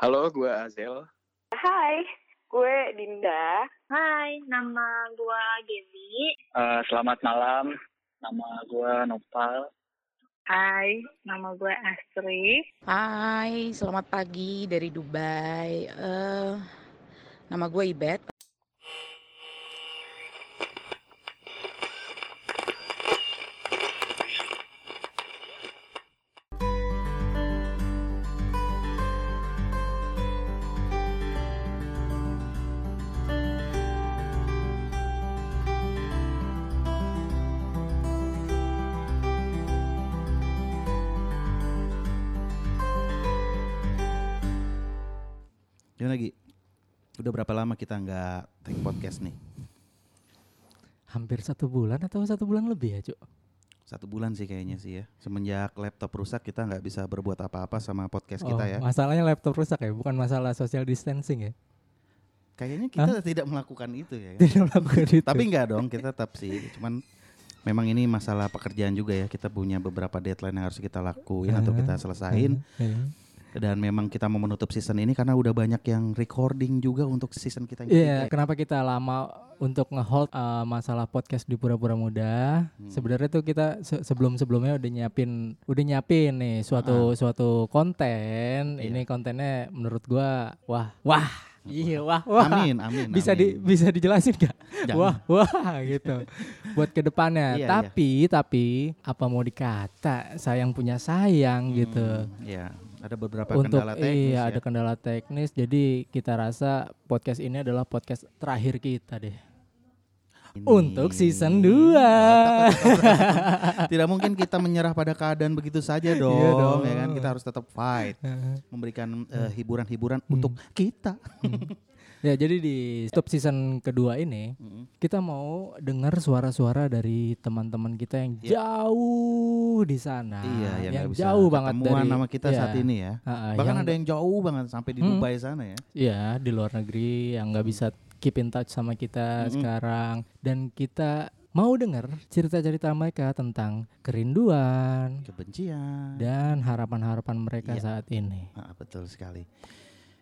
Halo, gue Azel. Hai, gue Dinda. Hai, nama gue Gaby. Uh, selamat malam, nama gue Nopal. Hai, nama gue Astri. Hai, selamat pagi dari Dubai. Uh, nama gue Ibet. Berapa lama kita nggak take podcast nih? Hampir satu bulan atau satu bulan lebih ya, Cuk? Satu bulan sih kayaknya sih ya. Semenjak laptop rusak kita nggak bisa berbuat apa-apa sama podcast Oh, kita ya. Masalahnya laptop rusak ya, bukan masalah social distancing ya. Kayaknya kita tidak melakukan itu ya. Tidak melakukan itu. Tapi nggak dong, kita tetap sih. Cuman memang ini masalah pekerjaan juga ya. Kita punya beberapa deadline yang harus kita lakuin atau kita selesain. Iya. Dan memang kita mau menutup season ini karena udah banyak yang recording juga untuk season kita yang Iya, ketiga. kenapa kita lama untuk ngehold uh, masalah podcast di pura-pura muda? Hmm. Sebenarnya tuh kita se- sebelum-sebelumnya udah nyiapin udah nyiapin nih suatu suatu konten. Iya. Ini kontennya menurut gua wah, wah. Iya, wah, wah. Amin, amin. Bisa di bisa dijelasin gak? Jangan. Wah, wah gitu. Buat ke depannya. Iya, tapi tapi apa mau dikata sayang punya sayang gitu. Hmm, Iya, ada beberapa Untuk kendala teknis iya ya. ada kendala teknis. Jadi kita rasa podcast ini adalah podcast terakhir kita deh. Ini. Untuk season 2. Oh, takut, takut, takut. Tidak mungkin kita menyerah pada keadaan begitu saja dong, Iya dong. ya kan? Kita harus tetap fight, memberikan eh, hiburan-hiburan Hmm. untuk kita. Ya jadi di stop season kedua ini Mm. kita mau dengar suara-suara dari teman-teman kita yang Iya. jauh di sana. iya, yang, yang nggak bisa jauh banget dari sama kita iya. saat ini ya. Ah, Bahkan yang- ada yang jauh banget sampai di Hmm. Dubai sana ya. Iya, di luar negeri yang nggak bisa keep in touch sama kita Mm-mm. sekarang dan kita mau dengar cerita-cerita mereka tentang kerinduan Kebencian. dan harapan-harapan mereka Iya. saat ini. Ah, betul sekali.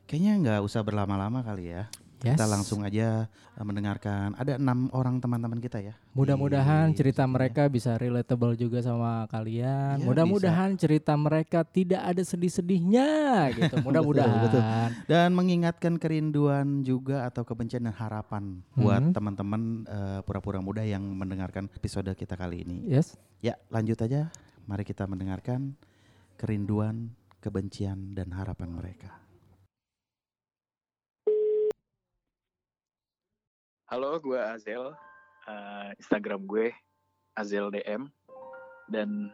Kayaknya nggak usah berlama-lama kali ya. Yes. Kita langsung aja eh, mendengarkan. Ada enam orang teman-teman kita ya. Mudah-mudahan cerita ya. mereka bisa relatable juga sama kalian. Iya, Mudah-mudahan cerita mereka tidak ada sedih-sedihnya gitu. Mudah-mudahan. betul. dan mengingatkan kerinduan juga atau kebencian dan harapan buat Mhm. teman-teman eh, pura-pura muda yang mendengarkan episode kita kali ini. Yes. Ya, lanjut aja. Mari kita mendengarkan kerinduan, kebencian dan harapan mereka. Halo, gue Azel. Eh, Instagram gue Azel DM. Dan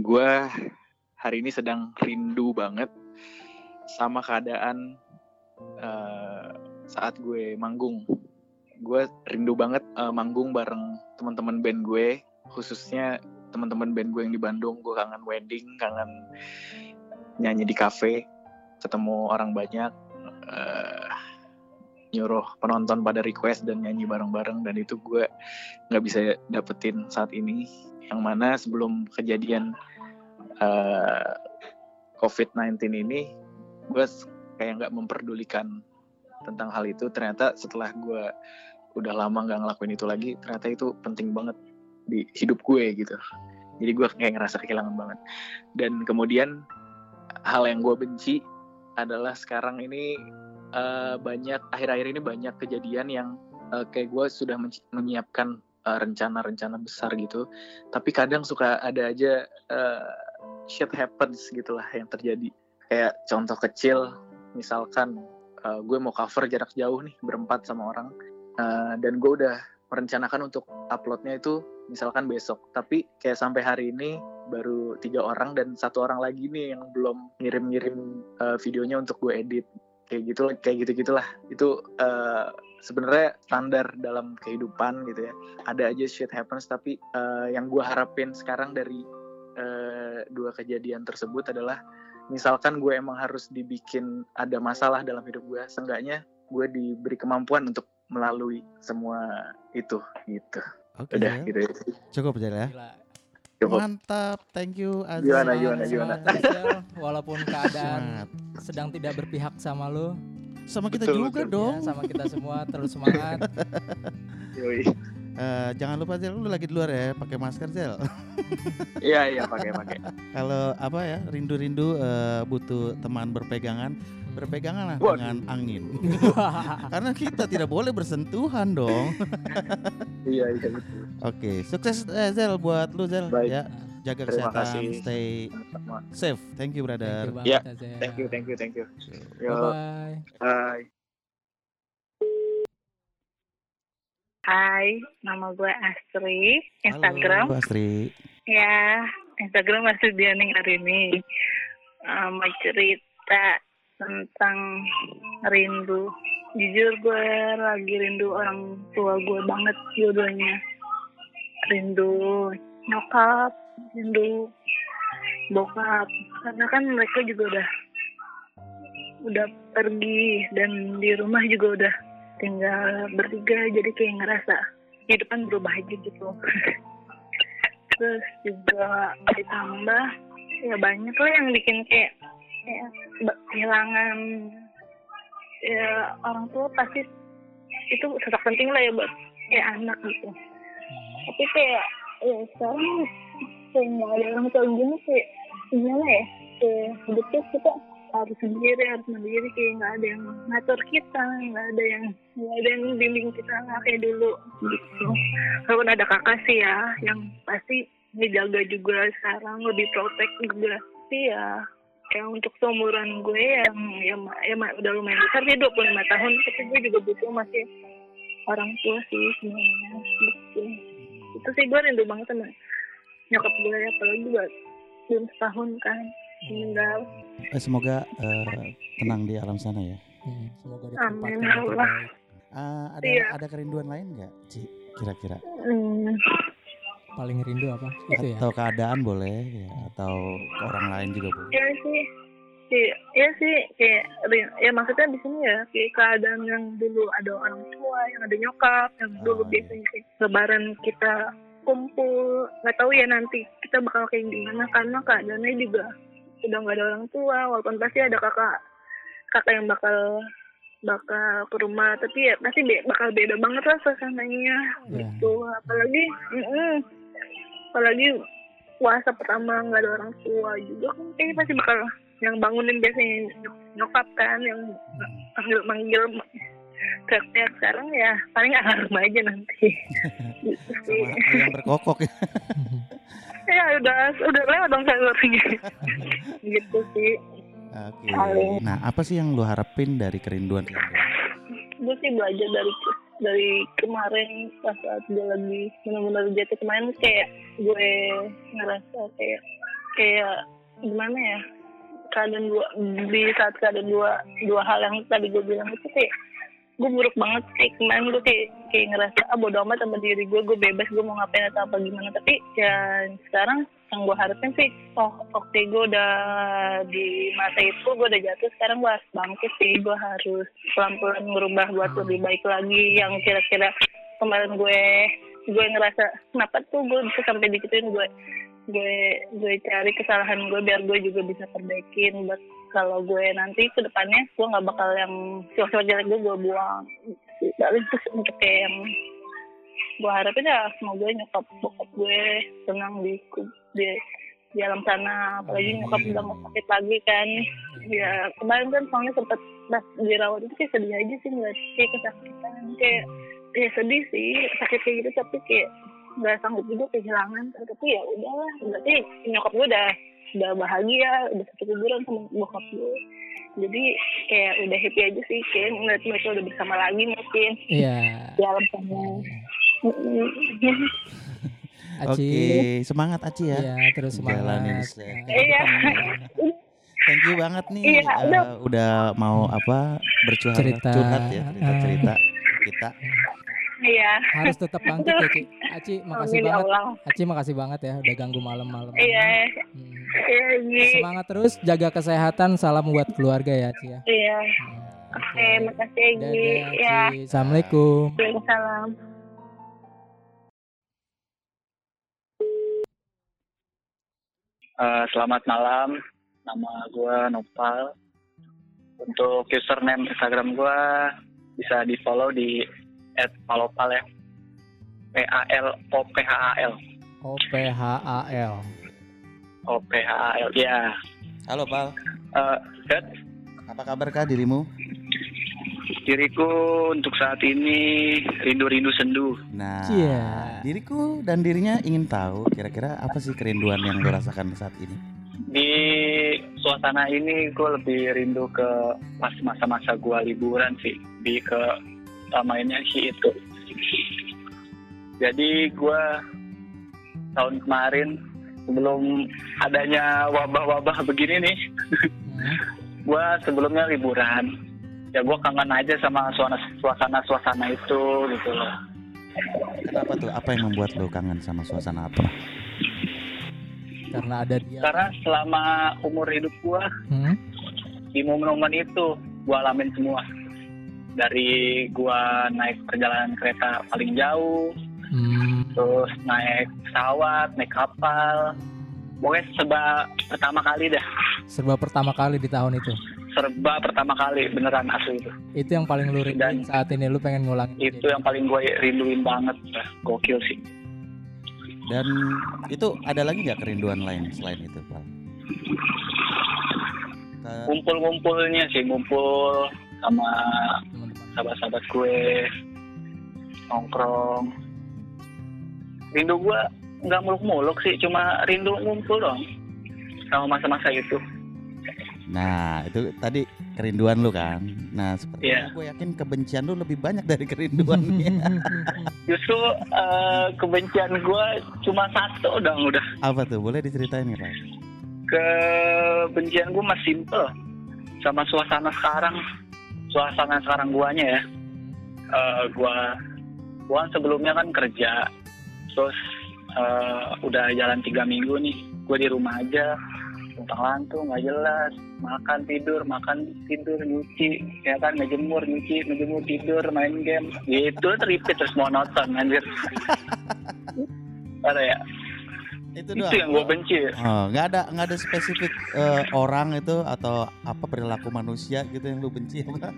gue hari ini sedang rindu banget sama keadaan eh, saat gue manggung. Gue rindu banget eh, manggung bareng teman-teman band gue, khususnya teman-teman band gue yang di Bandung. Gue kangen wedding, kangen nyanyi di kafe, ketemu orang banyak. Nyuruh penonton pada request dan nyanyi bareng-bareng dan itu gue nggak bisa dapetin saat ini. Yang mana sebelum kejadian eh, COVID-19 ini gue kayak nggak memperdulikan tentang hal itu. Ternyata setelah gue udah lama nggak ngelakuin itu lagi ternyata itu penting banget di hidup gue gitu. Jadi gue kayak ngerasa kehilangan banget. Dan kemudian hal yang gue benci adalah sekarang ini eh, banyak akhir-akhir ini banyak kejadian yang eh, kayak gue sudah menyiapkan eh, rencana-rencana besar gitu. Tapi kadang suka ada aja eh, shit happens gitulah yang terjadi. Kayak contoh kecil misalkan eh, gue mau cover jarak jauh nih berempat sama orang eh, dan gue udah merencanakan untuk uploadnya itu misalkan besok. Tapi kayak sampai hari ini baru tiga orang dan satu orang lagi nih yang belum ngirim-ngirim eh, videonya untuk gue edit kayak gitu kayak gitu gitulah itu eh, sebenarnya standar dalam kehidupan gitu ya ada aja shit happens tapi eh, yang gue harapin sekarang dari eh, dua kejadian tersebut adalah misalkan gue emang harus dibikin ada masalah dalam hidup gue seenggaknya gue diberi kemampuan untuk melalui semua itu gitu Oke. udah gitu ya Cukup aja ya. Gila. Cukup. Mantap, thank you Azal. Gimana, gimana, gimana? Walaupun keadaan sedang tidak berpihak sama lu, Sama kita Betul, juga betul. dong. ya, sama kita semua terus semangat. Yoi. Eh, jangan lupa Zel, lu lagi di luar ya, pakai masker Zel. Iya iya pakai pakai. Kalau apa ya, rindu-rindu eh, butuh teman berpegangan, berpegangan lah Waduh. dengan angin. Karena kita tidak boleh bersentuhan dong. Iya iya. Oke, sukses eh, Zel buat lu Zel Baik. ya. Jaga Terima kesehatan, kasih. stay Sama. safe. Thank you Thank brother. you banget, Ya, Azel. Thank you thank you thank you. Bye Yo, bye. bye. Hai, nama gue Astri. Instagram. Halo Astri. Ya, Instagram masih Dianing hari ini. Eh, mau cerita tentang rindu. Jujur gue lagi rindu orang tua gue banget jodohnya. Rindu nyokap, rindu bokap. Karena kan mereka juga udah udah pergi dan di rumah juga udah tinggal bertiga jadi kayak ngerasa kehidupan berubah aja gitu. terus juga ditambah ya banyak lah yang bikin kayak kayak kehilangan ya orang tua pasti itu sangat penting lah ya buat kayak anak gitu. Tapi kayak ya sekarang kayak nggak ada orang tua gini kayak gimana ya? Kayak hidupnya kita harus sendiri harus mandiri kayak nggak ada yang ngatur kita nggak ada yang nggak ada yang bimbing kita nggak kayak dulu gitu. Walaupun ada kakak sih ya yang pasti dijaga juga sekarang lebih protek juga. Tapi ya kayak untuk seumuran gue yang ya, ma- ya ma- udah lumayan besar dia 25 tahun tapi gue juga butuh masih orang tua sih sebenarnya gitu itu sih gue rindu banget sama nyokap gue apalagi buat belum setahun kan meninggal Eh, semoga eh, tenang di alam sana ya. Hmm, Semoga Amin, ditempatkan ya yang Allah. Ah, ada Iya. ada kerinduan lain nggak, Ci? Kira-kira? hmm. Paling rindu apa? Itu ya. Atau keadaan boleh ya, atau ke orang lain juga boleh. ya sih Iya, iya sih kayak ya maksudnya di sini ya kayak keadaan yang dulu ada orang tua yang ada nyokap yang dulu Oh, iya. biasanya kayak lebaran kita kumpul nggak tahu ya nanti kita bakal kayak gimana karena keadaannya juga udah nggak ada orang tua walaupun pasti ada kakak kakak yang bakal bakal ke rumah tapi ya pasti be- bakal beda banget lah suasananya Ya. gitu apalagi mm-mm. Apalagi puasa pertama nggak ada orang tua juga kan kayaknya pasti bakal yang bangunin biasanya nyok- nyokap kan yang manggil manggil teriak sekarang ya paling alarm aja nanti gitu Sama ayam berkokok ya. ya udah udah lewat dong sayurnya gitu sih Oke. Paling. Nah, apa sih yang lu harapin dari kerinduan kerinduan? gue sih belajar dari dari kemarin pas saat gue lagi benar-benar jatuh kemarin kayak gue ngerasa kayak kayak gimana ya keadaan dua di saat keadaan dua dua hal yang tadi gue bilang itu kayak gue buruk banget kayak kemarin gue kayak kayak ngerasa ah bodo amat sama diri gue gue bebas gue mau ngapain atau apa gimana. Tapi ya sekarang yang gue harapin sih oh oke gue udah di masa itu gue udah jatuh sekarang gue harus bangkit sih. Gue harus pelan-pelan merubah buat lebih baik lagi. Yang kira-kira kemarin gue gue ngerasa kenapa tuh gue bisa sampai dikituin gue gue gue cari kesalahan gue biar gue juga bisa perbaikin. Buat kalau gue nanti ke depannya gue nggak bakal yang sifat jelek gue gue buang. Terus untuk kayak yang gue harapin ya semoga nyokap bokap gue tenang di di di alam sana. Apalagi nyokap udah nggak sakit lagi kan. Ya kemarin kan soalnya sempet pas dirawat itu kayak sedih aja sih ngeliat kayak kesakitan. Kayak ya sedih sih sakit kayak gitu tapi kayak nggak sanggup juga kehilangan. Tapi ya udahlah berarti nyokap gue udah udah bahagia udah satu kuburan sama bokap gue. Jadi kayak udah happy aja sih kayak ngeliat mereka udah bersama lagi mungkin. Iya. di alam sana Aci. Oke, semangat Aci ya. Iya, terus Jalanin semangat. se- Nah, Iya. Thank you banget nih Iya, eh, udah. udah mau apa bercurhat Cerita. curhat ya cerita cerita kita. iya Harus tetap bangkit ya, Ci. Aci, makasih amin ya banget. Allah Aci, makasih banget ya udah ganggu malam-malam. iya Hmm. iya. Semangat terus, jaga kesehatan, salam buat keluarga ya, Ci ya. iya Hmm, oke makasih Gi Dadah, ya. Assalamualaikum. Waalaikumsalam Eh, selamat malam, nama gue Nopal. Untuk username Instagram gue bisa di follow di @palopal ya. P A L O P H A L. O P H A L. O P H A L. Ya. Halo Pal, Eh, Dad, apa kabar kah dirimu? Diriku untuk saat ini rindu-rindu sendu. Nah, Iya. diriku dan dirinya ingin tahu kira-kira apa sih kerinduan yang lo rasakan saat ini? Di suasana ini gue lebih rindu ke pas masa-masa gue liburan sih. Di ke mainnya sih itu. Jadi gue tahun kemarin sebelum adanya wabah-wabah begini nih, Hmm. gue sebelumnya liburan. Ya gue kangen aja sama suasana suasana itu gitu loh. Kenapa tuh? Apa yang membuat lo kangen sama suasana apa? Karena ada dia. Karena selama umur hidup gue Hmm? di momen-momen itu gue alamin semua. Dari gue naik perjalanan kereta paling jauh, Hmm. terus naik pesawat, naik kapal. Pokoknya serba pertama kali dah. Serba pertama kali di tahun itu. Serba pertama kali beneran asli itu. Itu yang paling lu rinduin Dan- saat ini lu pengen ngulangin. Itu yang paling gue rinduin banget. Gokil sih. Dan itu ada lagi nggak kerinduan lain selain itu, Pal? Ke- Ngumpul-ngumpulnya sih, ngumpul sama sahabat-sahabat gue. Nongkrong. Rindu gue nggak muluk-muluk sih, cuma rindu ngumpul dong. Sama masa-masa itu. Nah, itu tadi kerinduan lu kan. Nah, seperti Iya. gue yakin kebencian lu lebih banyak dari kerinduannya. Justru eh, kebencian gue cuma satu dong udah. apa tuh? Boleh diceritain nggak, Pal? Kebencian gue masih simple sama suasana sekarang. Suasana sekarang guanya ya. Eh, gua gua sebelumnya kan kerja, terus eh, udah jalan tiga minggu nih. Gue di rumah aja, tentang lantung nggak jelas, makan tidur, makan tidur, nyuci, ya kan ngejemur, nyuci, ngejemur tidur, main game, gitu repeat terus monoton anjir. Ada ya, Itu itu yang gue benci. Oh, nggak ada nggak ada spesifik eh, orang itu atau apa perilaku manusia gitu yang lu benci apa?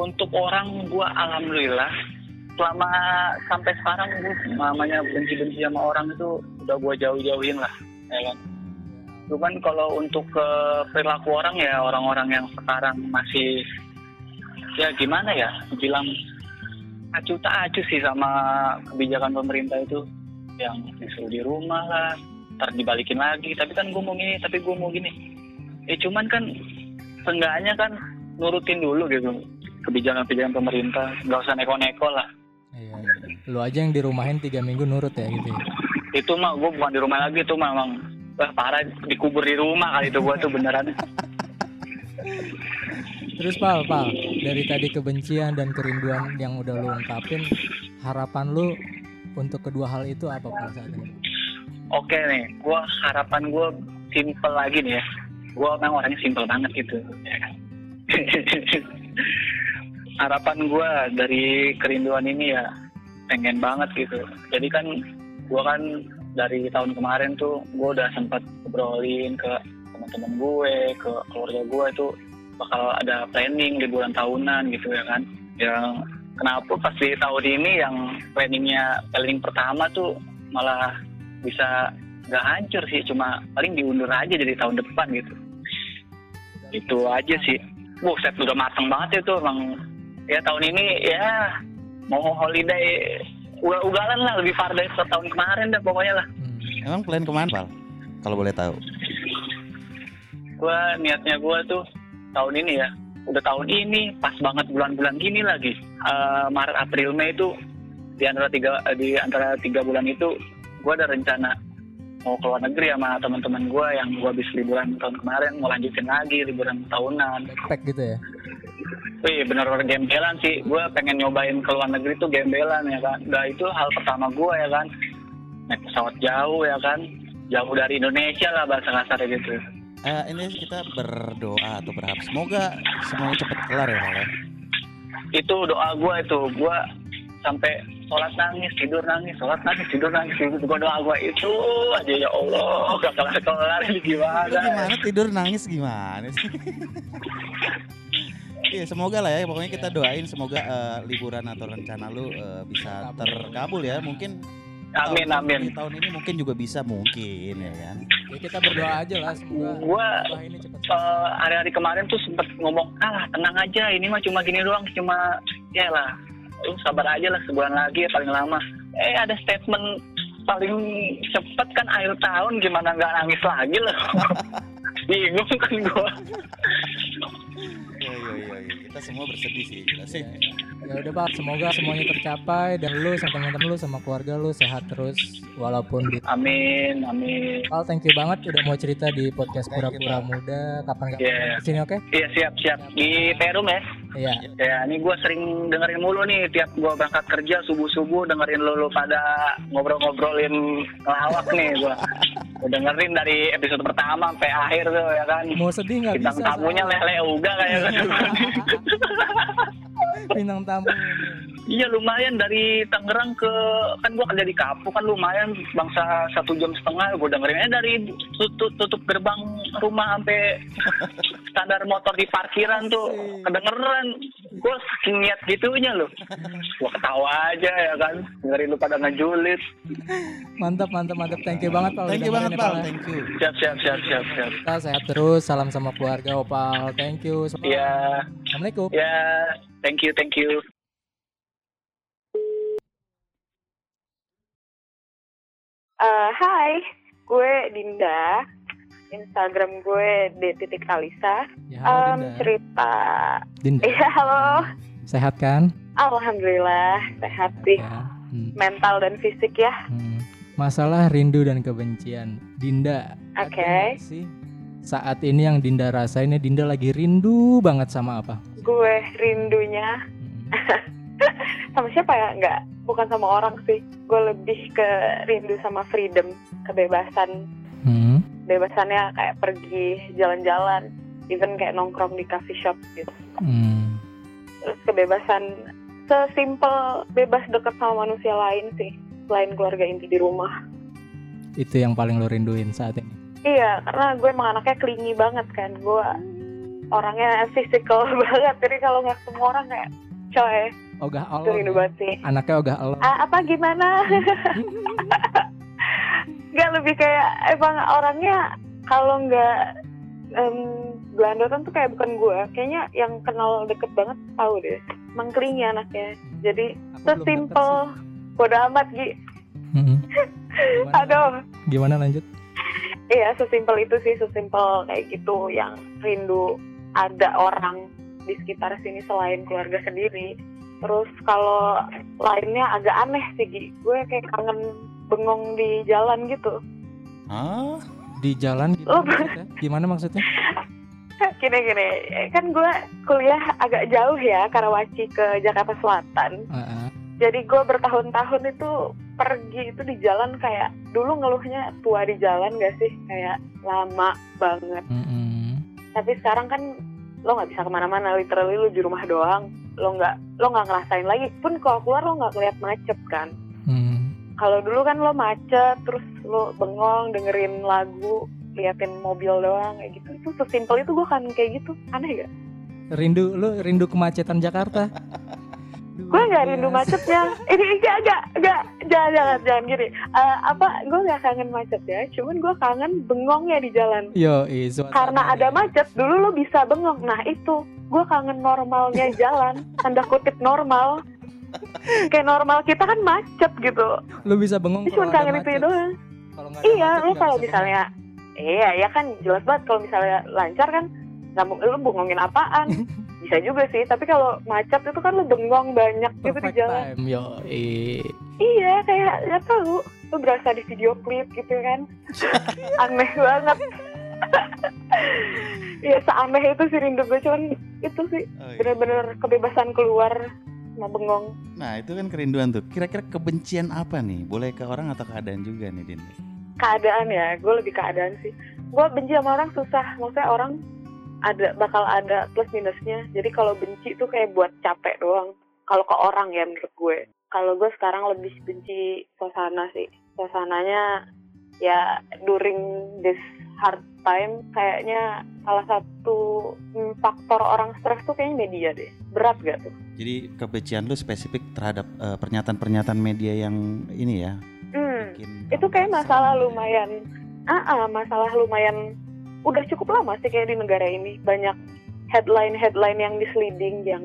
untuk orang gua alhamdulillah selama sampai sekarang gua namanya benci-benci sama orang itu udah gua jauh-jauhin lah ya kan cuman kalau untuk ke perilaku orang ya orang-orang yang sekarang masih ya gimana ya bilang acuh tak acuh sih sama kebijakan pemerintah itu yang disuruh di rumah lah ntar dibalikin lagi tapi kan gua mau gini tapi gua mau gini ya cuman kan seenggaknya kan nurutin dulu gitu kebijakan-kebijakan pemerintah nggak usah neko-neko lah Iya. Lu aja yang dirumahin tiga minggu nurut ya gitu. ya. itu mah gue bukan di rumah lagi tuh mah emang wah parah dikubur di rumah kali itu gue tuh beneran. Terus Pal, Pal, dari tadi kebencian dan kerinduan yang udah lu ungkapin, harapan lu untuk kedua hal itu apa Pal saat ini? oke nih gue harapan gue simple lagi nih ya. Gue memang orangnya simple banget gitu ya kan? Harapan gue dari kerinduan ini ya pengen banget gitu. Jadi kan gue kan dari tahun kemarin tuh gue udah sempat ngobrolin ke teman-teman gue ke keluarga gue itu bakal ada planning liburan tahunan gitu ya kan. Yang kenapa pas di tahun ini yang planningnya planning pertama tuh malah bisa nggak hancur sih cuma paling diundur aja dari tahun depan gitu. Itu aja sih. Buset udah mateng banget itu emang. Ya tahun ini ya mau holiday ugal-ugalan lah lebih far dari tahun kemarin dah pokoknya lah Hmm. Emang plan ke mana, Pal? Kalau boleh tahu. gua niatnya gua tuh tahun ini ya udah tahun ini pas banget bulan-bulan gini lagi Eh, Maret April Mei itu di antara tiga eh, di antara tiga bulan itu gua ada rencana mau ke luar negeri sama teman-teman gua yang gua habis liburan tahun kemarin mau lanjutin lagi liburan tahunan Backpack gitu ya. Wih bener-bener gembelan sih. Gue pengen nyobain ke luar negeri tuh gembelan ya kan? Nah itu hal pertama gue ya kan? Naik pesawat jauh ya kan? Jauh dari Indonesia lah bahasa kasar gitu. Eh, ini kita berdoa atau berharap. Semoga semuanya cepat kelar ya, Pal. ya? Itu doa gue itu. Gue sampai sholat nangis tidur nangis sholat nangis tidur nangis. Itu gue doa gue itu aja ya Allah. Gak kelar kelar ini Lu gimana? Gimana tidur nangis gimana sih? Iya semoga lah ya. Pokoknya kita doain semoga eh, liburan atau rencana lu eh, bisa terkabul ya. Mungkin amin tahun amin. ini- tahun ini mungkin juga bisa mungkin ya kan? Ya kita berdoa aja lah semoga gue wabah ini cepat eh, hari-hari kemarin tuh sempet ngomong ah tenang aja ini mah cuma gini doang cuma ya lah lu sabar aja lah sebulan lagi paling lama. Eh ada statement paling cepet kan akhir tahun gimana nggak nangis lagi loh bingung kan gua iya iya iya iya. kita semua bersedih sih jelas sih ya udah pak. Semoga semuanya tercapai. Dan lu sama teman-teman lu sama keluarga lu sehat terus walaupun di amin amin. Al thank you banget udah mau cerita di podcast pura-pura muda. Kapan-kapan Iya. ke sini oke? Iya siap siap. Di Perum ya? Iya. Ya ini gua sering dengerin mulu nih. Tiap gua berangkat kerja subuh subuh dengerin lu, lu pada ngobrol-ngobrolin ngelawak nih Gua dengerin dari episode pertama sampai akhir tuh ya kan? Mau sedih nggak bintang bisa tamunya soalnya. lele uga kayak bintang tamu Iya lumayan. Dari Tangerang ke kan gua kerja di Kapuk kan lumayan. Bangsa satu jam setengah gue dengerinnya dari tutup tutup gerbang rumah sampai standar motor di parkiran tuh kedengeran. Gue saking niat gitunya loh. Gua ketawa aja ya kan? Dengerin lu pada ngejulit. Mantap mantap mantap. Thank you banget Pal. Thank you udah banget dengerin ya, thank you. Siap siap siap siap siap. Kita sehat terus. Salam sama keluarga opal. Thank you. Ya assalamualaikum. Ya thank you thank you Hai, gue Dinda. Instagram gue d titik Alisa. ya halo Em, Dinda cerita. Dinda Iya, halo. sehat kan Alhamdulillah sehat sih. ya Hmm. Mental dan fisik ya. Hmm. masalah rindu dan kebencian Dinda Oke. nggak sih saat ini yang Dinda rasainnya Dinda lagi rindu banget sama apa Gue rindunya Hmm. sama siapa ya? Enggak, bukan sama orang sih. Gue lebih ke rindu sama freedom, kebebasan. Hmm. Bebasannya kayak pergi jalan-jalan, even kayak nongkrong di coffee shop gitu. Hmm. Terus kebebasan sesimpel bebas deket sama manusia lain sih, selain keluarga inti di rumah. itu yang paling lo rinduin saat ini Iya, karena gue emang anaknya klingi banget kan. Gue orangnya physical banget. Jadi kalau nggak ketemu orang kayak, coy, ogah itu Allah rindu ya? banget sih. anaknya ogah Allah Ah, apa gimana? Gak lebih kayak emang orangnya kalau nggak em, gelandotan tuh kayak bukan gue. Kayaknya yang kenal deket banget tahu deh. Emang klingi anaknya. Jadi sesimpel bodo amat Gi. Hmm. Gimana? Aduh. gimana lanjut Iya, sesimpel itu sih, sesimpel kayak gitu yang rindu ada orang di sekitar sini selain keluarga sendiri. Terus kalau lainnya agak aneh sih, Gi. Gue kayak kangen bengong di jalan gitu. ah di jalan gitu Oh. maksudnya? gimana maksudnya Gini-gini, kan gue kuliah agak jauh ya, Karawaci ke Jakarta Selatan. Heeh. Jadi gue bertahun-tahun itu pergi itu di jalan kayak dulu ngeluhnya tua di jalan gak sih? Kayak lama banget. Mm-mm. tapi sekarang kan lo nggak bisa ke mana-mana literally lo di rumah doang lo nggak lo nggak ngerasain lagi. Pun kalau keluar lo nggak ngeliat macet kan. Hmm. kalau dulu kan lo macet terus lo bengong dengerin lagu liatin mobil doang kayak gitu. Itu sesimpel itu gue kan kayak gitu. Aneh gak rindu lu rindu kemacetan Jakarta gue nggak rindu macetnya. Ini enggak enggak enggak. Jangan jangan jangan gini. Eh, apa gue nggak kangen macet ya. Cuman gue kangen bengongnya di jalan. Yo karena ada macet dulu lo bisa bengong. Nah itu. Gue kangen normalnya jalan. Tanda kutip normal. Kayak normal kita kan macet gitu. Lu bisa bengong cuma kangen itu macet. doang. Nggak ada iya lo kalau misalnya iya ya kan jelas banget. Kalau misalnya lancar kan nggak lu bengongin apaan bisa juga sih tapi kalau macet itu kan lu bengong banyak gitu di jalan time yo i. iya kayak nggak tahu lu berasa di video klip gitu kan aneh banget Iya seaneh itu sih rindu gue cuman itu sih Oh, iya. bener-bener kebebasan keluar sama bengong Nah itu kan kerinduan tuh. Kira-kira kebencian apa nih? Boleh ke orang atau keadaan juga nih Din? keadaan ya gue lebih keadaan sih gue benci sama orang susah maksudnya orang ada bakal ada plus minusnya jadi kalau benci tuh kayak buat capek doang kalau ke orang ya menurut gue kalau gue sekarang lebih benci suasana sih suasananya ya during this hard time kayaknya salah satu faktor orang stres tuh kayaknya media deh berat gak tuh Jadi kebencian lu spesifik terhadap eh, pernyataan-pernyataan media yang ini ya. hmm. itu kayak kesal masalah gitu ya. lumayan ah ah, masalah lumayan udah cukup lama sih kayak di negara ini. Banyak headline headline yang misleading yang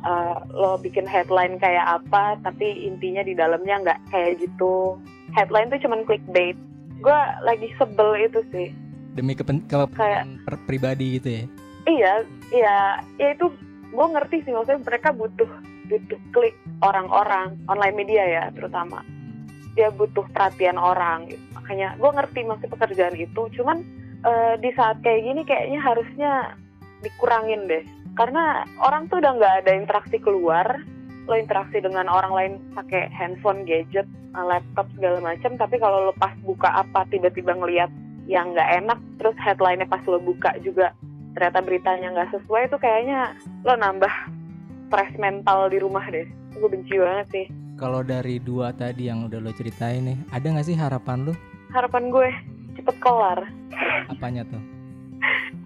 uh, lo bikin headline kayak apa tapi intinya di dalamnya nggak kayak gitu. Headline tuh cuman clickbait. Gue lagi sebel itu sih. Demi kepen, kepentingan Kayak- per- pribadi gitu ya. iya iya. Ya itu gue ngerti sih maksudnya mereka butuh butuh klik orang-orang online media ya terutama. Dia butuh perhatian orang. Gitu. makanya gue ngerti maksud pekerjaan itu cuman eh, di saat kayak gini kayaknya harusnya dikurangin deh. Karena orang tuh udah nggak ada interaksi keluar. Lo interaksi dengan orang lain pakai handphone gadget eh, laptop segala macam. Tapi kalau lo pas buka apa tiba-tiba ngelihat yang nggak enak terus headline-nya pas lo buka juga ternyata beritanya nggak sesuai itu kayaknya lo nambah stres mental di rumah deh. Gue benci banget sih. Kalau dari dua tadi yang udah lo ceritain nih, ada nggak sih harapan lu? harapan gue cepet kelar. Apanya tuh?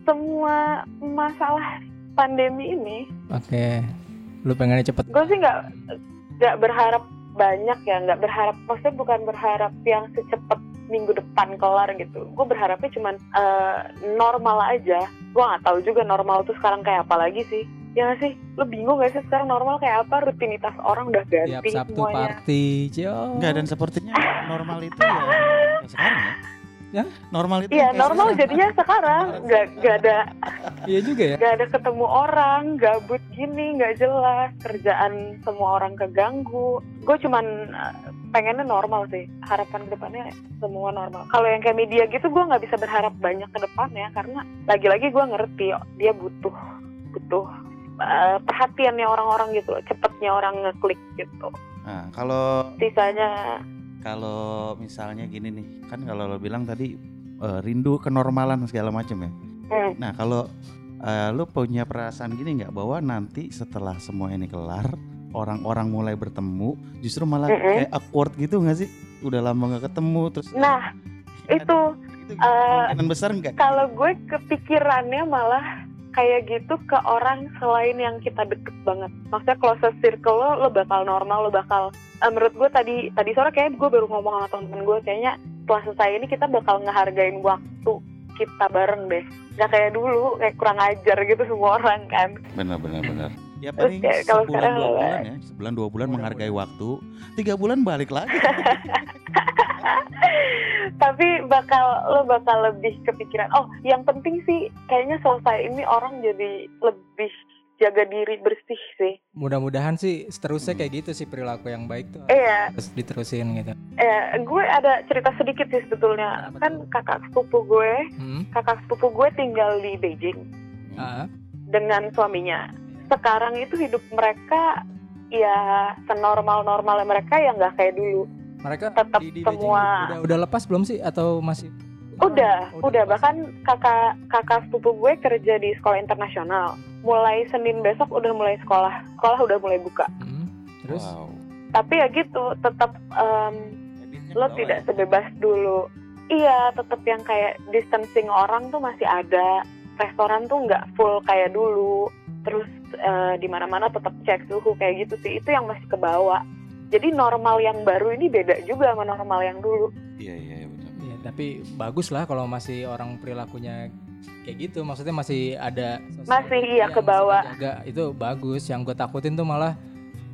semua masalah pandemi ini Oke, lu pengennya cepet? gue sih nggak nggak berharap banyak ya nggak berharap maksudnya bukan berharap yang secepat minggu depan kelar gitu. Gue berharapnya cuman eh, normal aja. Gue nggak tahu juga normal tuh sekarang kayak apa lagi sih. Ya nggak sih? Lo bingung gak sih sekarang normal kayak apa? Rutinitas orang udah tiap ganti Sabtu semuanya. party, Jo. Enggak dan sepertinya normal itu ya, ya. Sekarang ya. Ya? Normal itu Iya normal sekarang. jadinya sekarang. Nggak nggak ada Iya juga ya. nggak ada ketemu orang gabut gini nggak jelas. Kerjaan semua orang keganggu. Gue cuman eh, pengennya normal sih. Harapan ke depannya semua normal. Kalau yang kayak media gitu gue nggak bisa berharap banyak ke depannya karena lagi-lagi gue ngerti oh, dia butuh butuh eh, perhatiannya orang-orang gitu loh. Cepetnya orang ngeklik gitu. Nah, kalau sisanya kalau misalnya gini nih, kan kalau lo bilang tadi eh, rindu kenormalan segala macam ya. hmm, Nah, kalau eh, lo punya perasaan gini nggak bahwa nanti setelah semua ini kelar, orang-orang mulai bertemu, justru malah Mm-mm. kayak awkward gitu nggak sih? Udah lama nggak ketemu, terus nah itu itu eh, kemungkinan besar nggak? kalau gue kepikirannya malah kayak gitu ke orang selain yang kita deket banget. Maksudnya closest circle lo, lo bakal normal, lo bakal eh, menurut gue tadi tadi sore kayak gue baru ngomong sama temen gue kayaknya setelah selesai ini kita bakal ngehargain waktu kita bareng deh. Gak kayak dulu kayak kurang ajar gitu semua orang kan. Benar, benar, benar. Ya Terus paling kayak kalau sebulan sekarang dua bulan ya, sebulan dua bulan menghargai waktu, tiga bulan balik lagi. Tapi bakal lo bakal lebih kepikiran. Oh, yang penting sih kayaknya selesai ini orang jadi lebih jaga diri bersih sih. Mudah-mudahan sih seterusnya Hmm. kayak gitu sih perilaku yang baik tuh. Iya, Terus diterusin gitu. Eh, gue ada cerita sedikit sih sebetulnya. Apa Kan tuh? kakak sepupu gue, Hmm. kakak sepupu gue tinggal di Beijing Ah, dengan suaminya. Sekarang itu hidup mereka ya senormal-normalnya mereka yang nggak kayak dulu. Mereka Tetap di, di semua- udah udah lepas belum sih atau masih? Udah, Oh, udah, lepas. bahkan kakak kakak sepupu gue kerja di sekolah internasional. Mulai Senin besok udah mulai sekolah, sekolah udah mulai buka. Hmm. Terus Wow. Tapi ya gitu, tetap em, Habitnya lo tidak ya? sebebas dulu. Iya, tetap yang kayak distancing orang tuh masih ada. Restoran tuh nggak full kayak dulu. Terus eh, di mana-mana tetap cek suhu kayak gitu sih. Itu yang masih ke bawah. Jadi normal yang baru ini beda juga sama normal yang dulu. Iya, iya, iya, betul. Ya, tapi bagus lah kalau masih orang perilakunya kayak gitu. Maksudnya masih ada Masih iya, iya, ke bawah. Itu bagus. Yang gue takutin tuh malah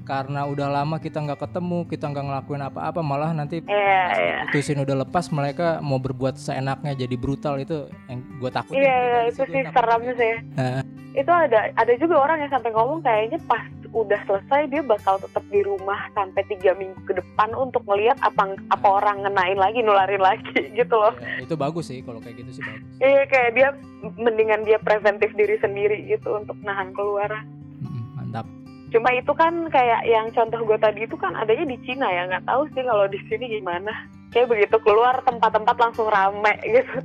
karena udah lama kita nggak ketemu, kita nggak ngelakuin apa-apa, malah nanti Iya, pas iya. putusin udah lepas mereka mau berbuat seenaknya jadi brutal itu yang gue takutin. Iya, Dari itu situ sih seramnya sih. Nah. Itu ada ada juga orang yang sampai ngomong kayaknya pas udah selesai dia bakal tetap di rumah sampai tiga minggu ke depan untuk ngelihat apa apa orang ngenain lagi nularin lagi gitu loh. Ya, itu bagus sih kalau kayak gitu sih bagus. Iya kayak dia mendingan dia preventif diri sendiri gitu untuk nahan keluar. Mantap. Cuma itu kan kayak yang contoh gue tadi itu kan adanya di Cina ya nggak tahu sih kalau di sini gimana. Kayak begitu keluar tempat-tempat langsung rame gitu.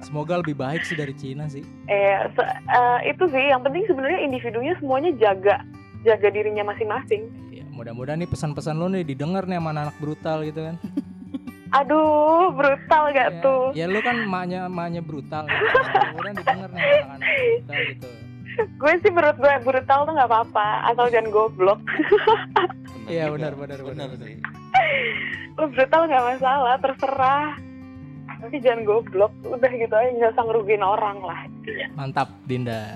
Semoga lebih baik sih dari Cina sih. Eh se- eh, itu sih yang penting sebenarnya individunya semuanya jaga jaga dirinya masing-masing. Ya, mudah-mudahan nih pesan-pesan lu nih didengar nih sama anak brutal gitu kan Aduh, brutal gak ya, tuh? ya lu kan maknya maknya brutal gitu. mudah-mudahan didengar nih sama anak-anak brutal gitu Gue sih menurut gue brutal tuh gak apa-apa, asal jangan goblok. Iya, benar, benar, benar. Lu brutal gak masalah, terserah. Tapi jangan goblok, udah gitu aja gak usah ngerugiin orang lah. mantap Dinda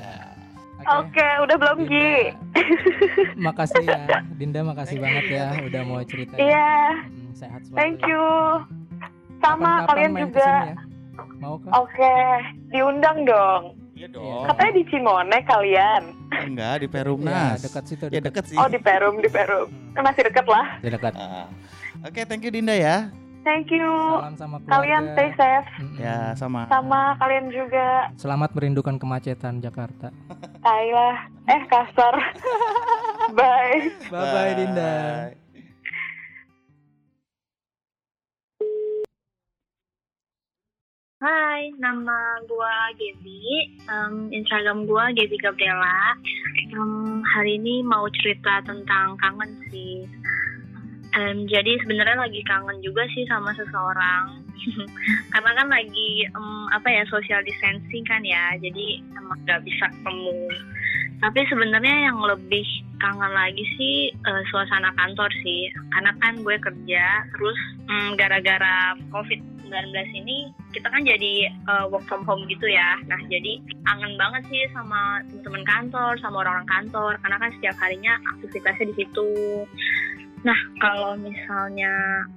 Oke, udah belum Dinda. Gi? makasih ya Dinda makasih banget ya udah mau cerita Iya, Mm, sehat selalu thank ya. you. Sama Kapan-kapan kalian main juga. ya. mau kan Oke, diundang dong. Iya dong. Katanya di Cimone kalian. Enggak di ya, Perumnas. dekat situ Ya dekat. dekat sih. Oh di Perum, di Perum. Hmm, masih deket lah. ya, dekat Ah. Oke, thank you Dinda ya. Thank you. salam sama keluarga Kalian stay safe. Mm-mm. Ya, sama. Sama kalian juga. selamat merindukan kemacetan Jakarta Tai lah. Eh kasar. Bye. bye bye Dinda Hai, nama gua Gaby. Em, Instagram gua Gaby Gabriela. Em, hari ini mau cerita tentang kangen sih. Em, jadi sebenarnya lagi kangen juga sih sama seseorang. Karena kan lagi em, apa ya social distancing kan ya. Jadi emang nggak bisa ketemu. Tapi sebenarnya yang lebih kangen lagi sih eh, suasana kantor sih. Karena kan gue kerja terus mm, gara-gara COVID-19 ini kita kan jadi uh, work from home gitu ya. Nah, jadi kangen banget sih sama teman-teman kantor, sama orang-orang kantor karena kan setiap harinya aktivitasnya di situ. Nah, kalau misalnya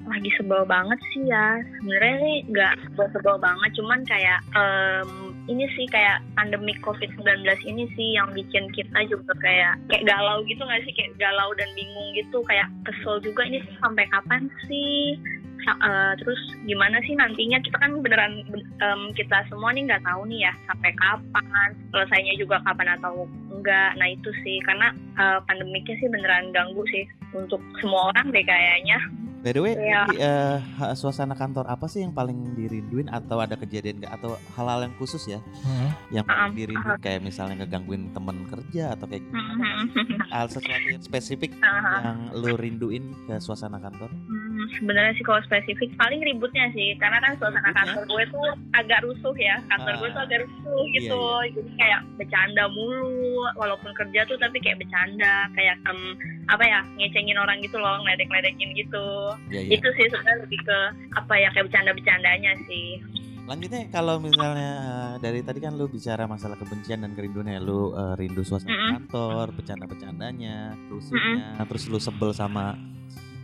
lagi sebel banget sih ya, sebenarnya sih nggak sebel-sebel banget, cuman kayak em, ini sih kayak pandemi COVID-19 ini sih yang bikin kita juga kayak kayak galau gitu nggak sih, kayak galau dan bingung gitu, kayak kesel juga ini sampai kapan sih Eh, terus gimana sih nantinya kita kan beneran ben- em, kita semua nih nggak tahu nih ya sampai kapan selesainya juga kapan atau enggak nah itu sih karena eh, pandemiknya sih beneran ganggu sih untuk semua orang deh kayaknya By the way. Gaby, eh, ha- suasana kantor apa sih yang paling dirinduin atau ada kejadian nggak atau hal-hal yang khusus ya Hmm. yang Ah, paling dirinduin kayak misalnya ngegangguin temen kerja atau kayak Mhm. hal sesuatu yang spesifik Aha. yang lu rinduin ke suasana kantor? Hmm, sebenarnya sih kalau spesifik paling ributnya sih. Karena kan suasana Ributnya? kantor gue tuh agak rusuh ya. Kantor gue tuh Ah. agak rusuh Iya, gitu. jadi kayak bercanda mulu walaupun kerja tuh tapi kayak bercanda. Kayak em, apa ya ngecengin orang gitu loh ngeledek-ledekin gitu. Iya, iya. itu sih sebenarnya lebih ke apa ya kayak bercanda-bercandanya sih. Lanjutnya kalau misalnya eh, dari tadi kan lu bicara masalah kebencian dan kerinduan ya, lu eh, rindu suasana Mm-mm. kantor, bercanda-bercandanya, rusuhnya, terus lu sebel sama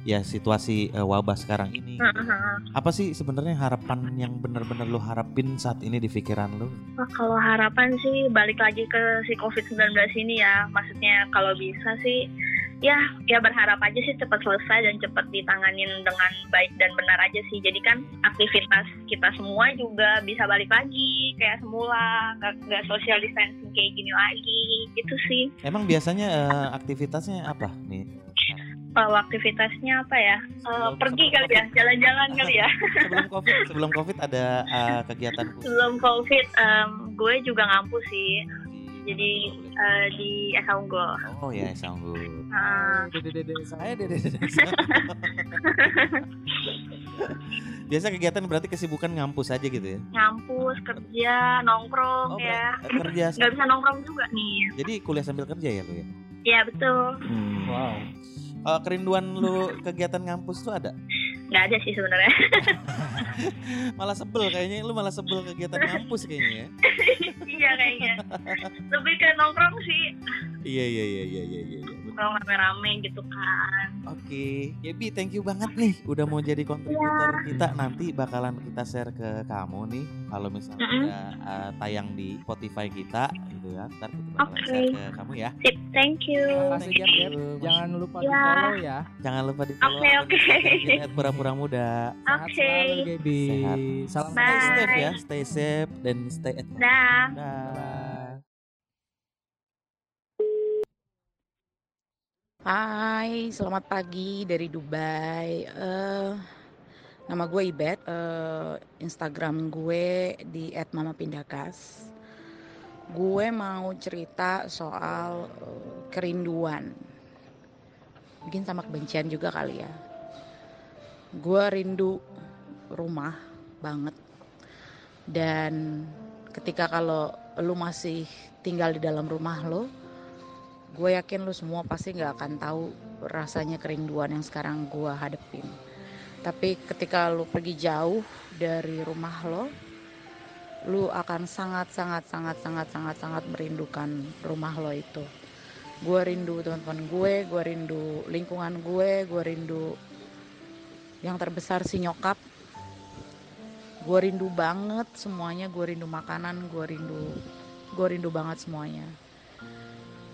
ya situasi eh, wabah sekarang ini. gitu. Apa sih sebenarnya harapan yang benar-benar lu harapin saat ini di pikiran lu? Wah, kalau harapan sih balik lagi ke si COVID-19 ini ya. Maksudnya kalau bisa sih ya ya berharap aja sih cepat selesai dan cepat ditanganin dengan baik dan benar aja sih. Jadi kan aktivitas kita semua juga bisa balik lagi kayak semula, nggak social distancing kayak gini lagi. Itu sih. Emang biasanya eh, aktivitasnya apa nih? Kalau aktivitasnya apa ya? Eh, Sebelum- pergi sebelum kali ya, jalan-jalan kali ya. Sebelum covid, sebelum covid ada eh, kegiatan khusus Sebelum COVID, em, gue juga ngampus sih. di Jadi eh, di Esa Unggul. Oh ya, sanggup. Ah. Dede-dede saya dede-dede Biasa kegiatan berarti kesibukan ngampus aja gitu ya? ngampus kerja nongkrong Oh, ya kerja. nggak bisa nongkrong juga nih Jadi kuliah sambil kerja ya lu ya? ya betul wow Kalau kerinduan lu kegiatan ngampus tuh ada? nggak ada sih sebenarnya Malah sebel kayaknya lu malah sebel kegiatan ngampus kayaknya ya. iya kayaknya lebih ke nongkrong sih Iya iya iya iya iya iya. Nongkrong rame-rame gitu kan Oke, Yebi thank you banget nih udah mau jadi kontributor kita nanti bakalan kita share ke kamu nih kalau misalnya Mm-mm. udah uh, tayang di Spotify kita gitu ya. Ntar kita bakalan Oke. share ke kamu ya. sip thank you Makasih. Jangan lupa di Ya. follow ya. Jangan lupa di follow Oke, oke. pura-pura muda. Sehat Oke. selalu Gaby. Sehat. Salam Bye. Stay safe ya, stay safe dan stay at home. dah Dah. Hai, selamat pagi dari Dubai. Eh, nama gue Ibet. Eh, Instagram gue di @mamapindakas. Gue mau cerita soal eh, kerinduan. mungkin sama kebencian juga kali ya gue rindu rumah banget dan ketika kalau lu masih tinggal di dalam rumah lo gue yakin lu semua pasti nggak akan tahu rasanya kerinduan yang sekarang gue hadepin. Tapi ketika lu pergi jauh dari rumah lo lu akan sangat sangat sangat sangat sangat sangat merindukan rumah lo itu. Gue rindu teman-teman gue gue rindu lingkungan gue gue rindu yang terbesar si nyokap. Gue rindu banget semuanya gue rindu makanan gue rindu gue rindu banget semuanya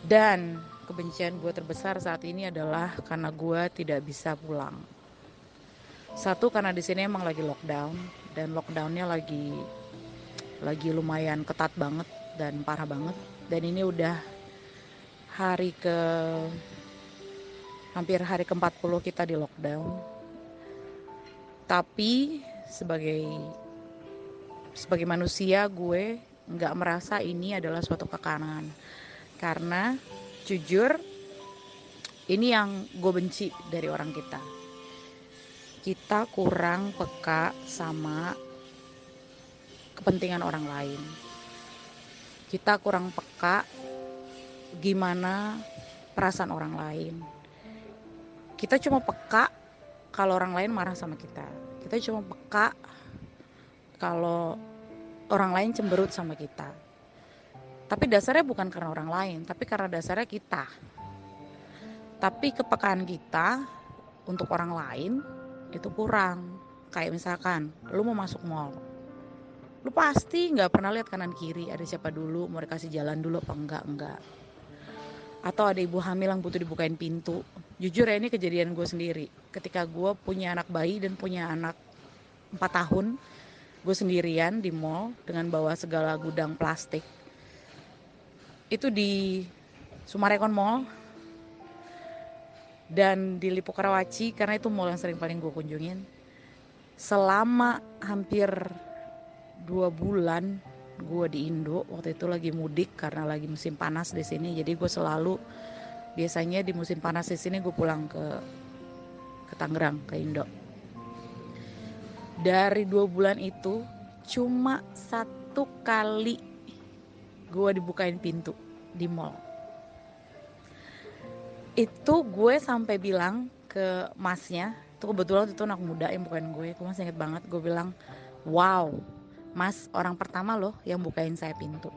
dan kebencian gue terbesar saat ini adalah karena gue tidak bisa pulang. Satu karena di sini emang lagi lockdown dan lockdownnya lagi lagi lumayan ketat banget dan parah banget. Dan ini udah hari ke hampir hari ke-40 kita di lockdown. Tapi sebagai sebagai manusia gue nggak merasa ini adalah suatu kekanan karena jujur ini yang gue benci dari orang kita. Kita kurang peka sama kepentingan orang lain. Kita kurang peka gimana perasaan orang lain. Kita cuma peka kalau orang lain marah sama kita. Kita cuma peka kalau orang lain cemberut sama kita. Tapi dasarnya bukan karena orang lain, tapi karena dasarnya kita. Tapi kepekaan kita untuk orang lain itu kurang. Kayak misalkan, lu mau masuk mall, lu pasti nggak pernah lihat kanan kiri ada siapa dulu, mau dikasih jalan dulu apa enggak enggak. Atau ada ibu hamil yang butuh dibukain pintu. Jujur ya ini kejadian gue sendiri. Ketika gue punya anak bayi dan punya anak 4 tahun, gue sendirian di mall dengan bawa segala gudang plastik itu di Sumarekon Mall. Dan di Lipo Karawaci karena itu mall yang sering paling gue kunjungin. Selama hampir dua bulan gue di Indo waktu itu lagi mudik karena lagi musim panas di sini. Jadi gue selalu biasanya di musim panas di sini gue pulang ke ke Tangerang ke Indo. Dari dua bulan itu cuma satu kali gue dibukain pintu di mall. Itu gue sampai bilang ke masnya itu kebetulan itu anak muda yang bukain gue gue masih inget banget gue bilang wow mas orang pertama loh yang bukain saya pintu.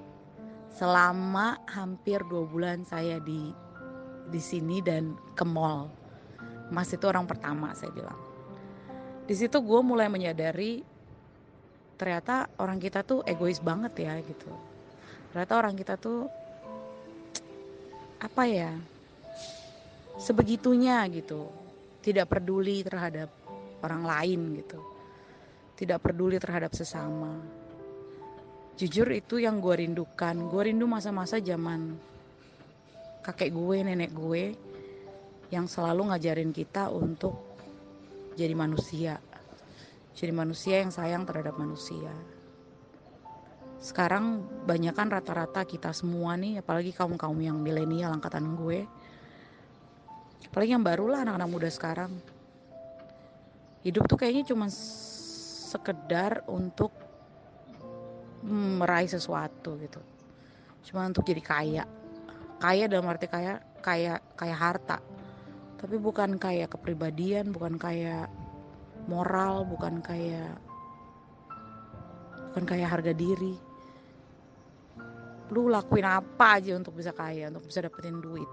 Selama hampir dua bulan saya di di sini dan ke mall mas itu orang pertama saya bilang. Di situ gue mulai menyadari ternyata orang kita tuh egois banget ya gitu ternyata orang kita tuh apa ya sebegitunya gitu. Tidak peduli terhadap orang lain gitu. Tidak peduli terhadap sesama. Jujur itu yang gue rindukan. Gue rindu masa-masa zaman kakek gue nenek gue yang selalu ngajarin kita untuk jadi manusia. Jadi manusia yang sayang terhadap manusia sekarang banyak kan rata-rata kita semua nih apalagi kaum kaum yang milenial angkatan gue. Apalagi yang baru lah anak-anak muda sekarang. Hidup tuh kayaknya cuma sekedar untuk meraih sesuatu gitu. Cuma untuk jadi kaya. Kaya dalam arti kaya kaya kaya harta. Tapi bukan kayak kepribadian bukan kayak moral bukan kayak bukan kayak harga diri lu lakuin apa aja untuk bisa kaya untuk bisa dapetin duit.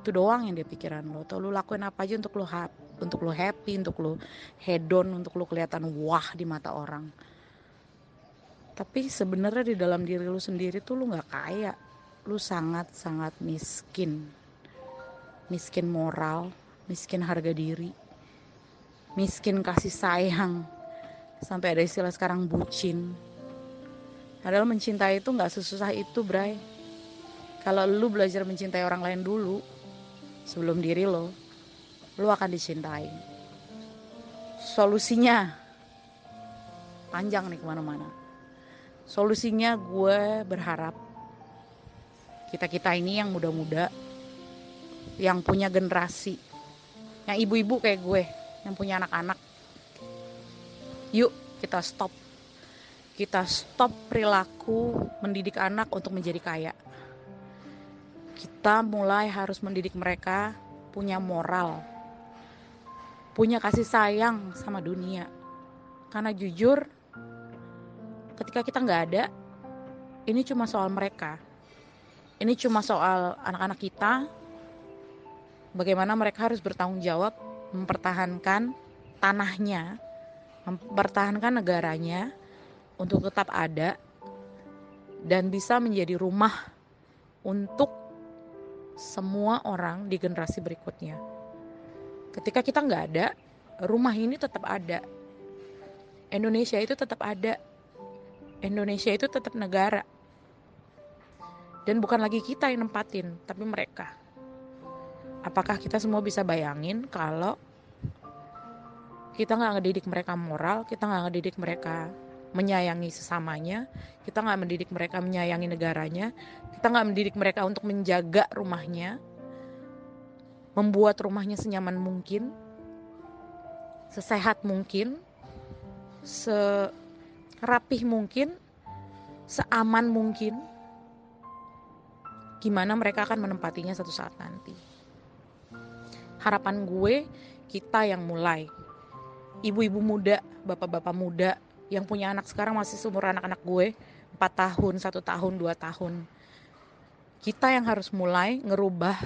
Itu doang yang dia pikiran lo. Atau lu lakuin apa aja untuk lu happy untuk lu happy untuk lu hedon untuk lu kelihatan wah di mata orang. Tapi sebenarnya di dalam diri lu sendiri tuh lu nggak kaya. Lu sangat sangat miskin. Miskin moral miskin harga diri, miskin kasih sayang, sampai ada istilah sekarang bucin. Padahal mencintai itu nggak sesusah itu, Bray. Kalau lu belajar mencintai orang lain dulu, sebelum diri lo, lu akan dicintai. Solusinya panjang nih ke mana-mana. Solusinya gue berharap kita-kita ini yang muda-muda, yang punya generasi yang ibu-ibu kayak gue yang punya anak-anak yuk kita stop kita stop perilaku mendidik anak untuk menjadi kaya. Kita mulai harus mendidik mereka punya moral punya kasih sayang sama dunia. Karena jujur ketika kita nggak ada ini cuma soal mereka. Ini cuma soal anak-anak kita. Bagaimana mereka harus bertanggung jawab mempertahankan tanahnya mempertahankan negaranya untuk tetap ada dan bisa menjadi rumah untuk semua orang di generasi berikutnya. Ketika kita nggak ada rumah ini tetap ada. Indonesia itu tetap ada. Indonesia itu tetap negara. Dan bukan lagi kita yang nempatin tapi mereka. Apakah kita semua bisa bayangin kalau kita nggak ngedidik mereka moral kita nggak ngedidik mereka menyayangi sesamanya. Kita nggak mendidik mereka menyayangi negaranya. Kita nggak mendidik mereka untuk menjaga rumahnya. Membuat rumahnya senyaman mungkin. Sesehat mungkin. Serapih mungkin. Seaman mungkin. Gimana mereka akan menempatinya satu saat nanti. Harapan gue kita yang mulai. Ibu-ibu muda bapak-bapak muda yang punya anak sekarang masih seumur anak-anak gue 4 tahun, satu tahun, dua tahun. Kita yang harus mulai ngerubah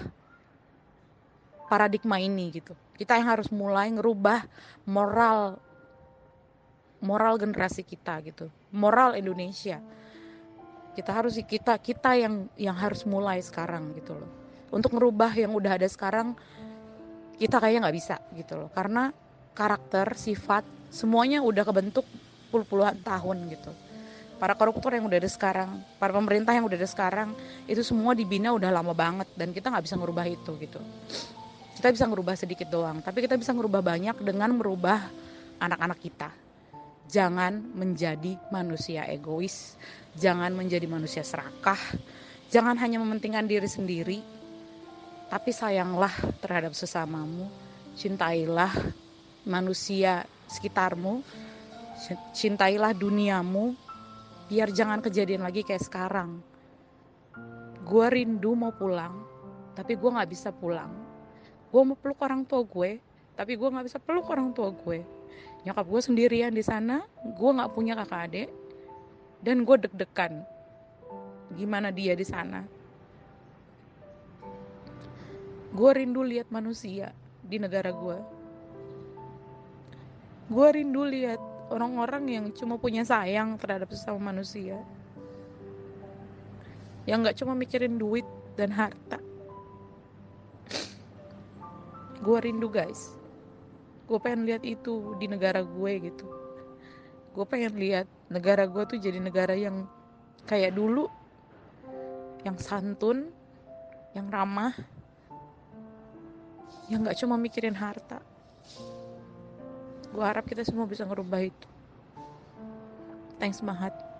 paradigma ini gitu. Kita yang harus mulai ngerubah moral moral generasi kita gitu. Moral Indonesia. Kita harus kita kita yang yang harus mulai sekarang gitu loh. Untuk ngerubah yang udah ada sekarang kita kayaknya nggak bisa gitu loh. Karena karakter, sifat semuanya udah kebentuk puluh-puluhan tahun gitu. Para koruptor yang udah ada sekarang para pemerintah yang udah ada sekarang itu semua dibina udah lama banget dan kita nggak bisa ngerubah itu gitu. Kita bisa ngerubah sedikit doang tapi kita bisa ngerubah banyak dengan merubah anak-anak kita. Jangan menjadi manusia egois jangan menjadi manusia serakah jangan hanya mementingkan diri sendiri tapi sayanglah terhadap sesamamu cintailah manusia sekitarmu cintailah duniamu biar jangan kejadian lagi kayak sekarang. Gue rindu mau pulang tapi gue nggak bisa pulang. Gue mau peluk orang tua gue tapi gue nggak bisa peluk orang tua gue. Nyokap gue sendirian di sana gue nggak punya kakak adik dan gue deg-degan. Gimana dia di sana? Gue rindu lihat manusia di negara gue gue rindu lihat orang-orang yang cuma punya sayang terhadap sesama manusia. Yang nggak cuma mikirin duit dan harta. Gue rindu guys. Gue pengen lihat itu di negara gue gitu. Gue pengen lihat negara gue tuh jadi negara yang kayak dulu. Yang santun yang ramah. Yang nggak cuma mikirin harta gue harap kita semua bisa ngerubah itu. Thanks banget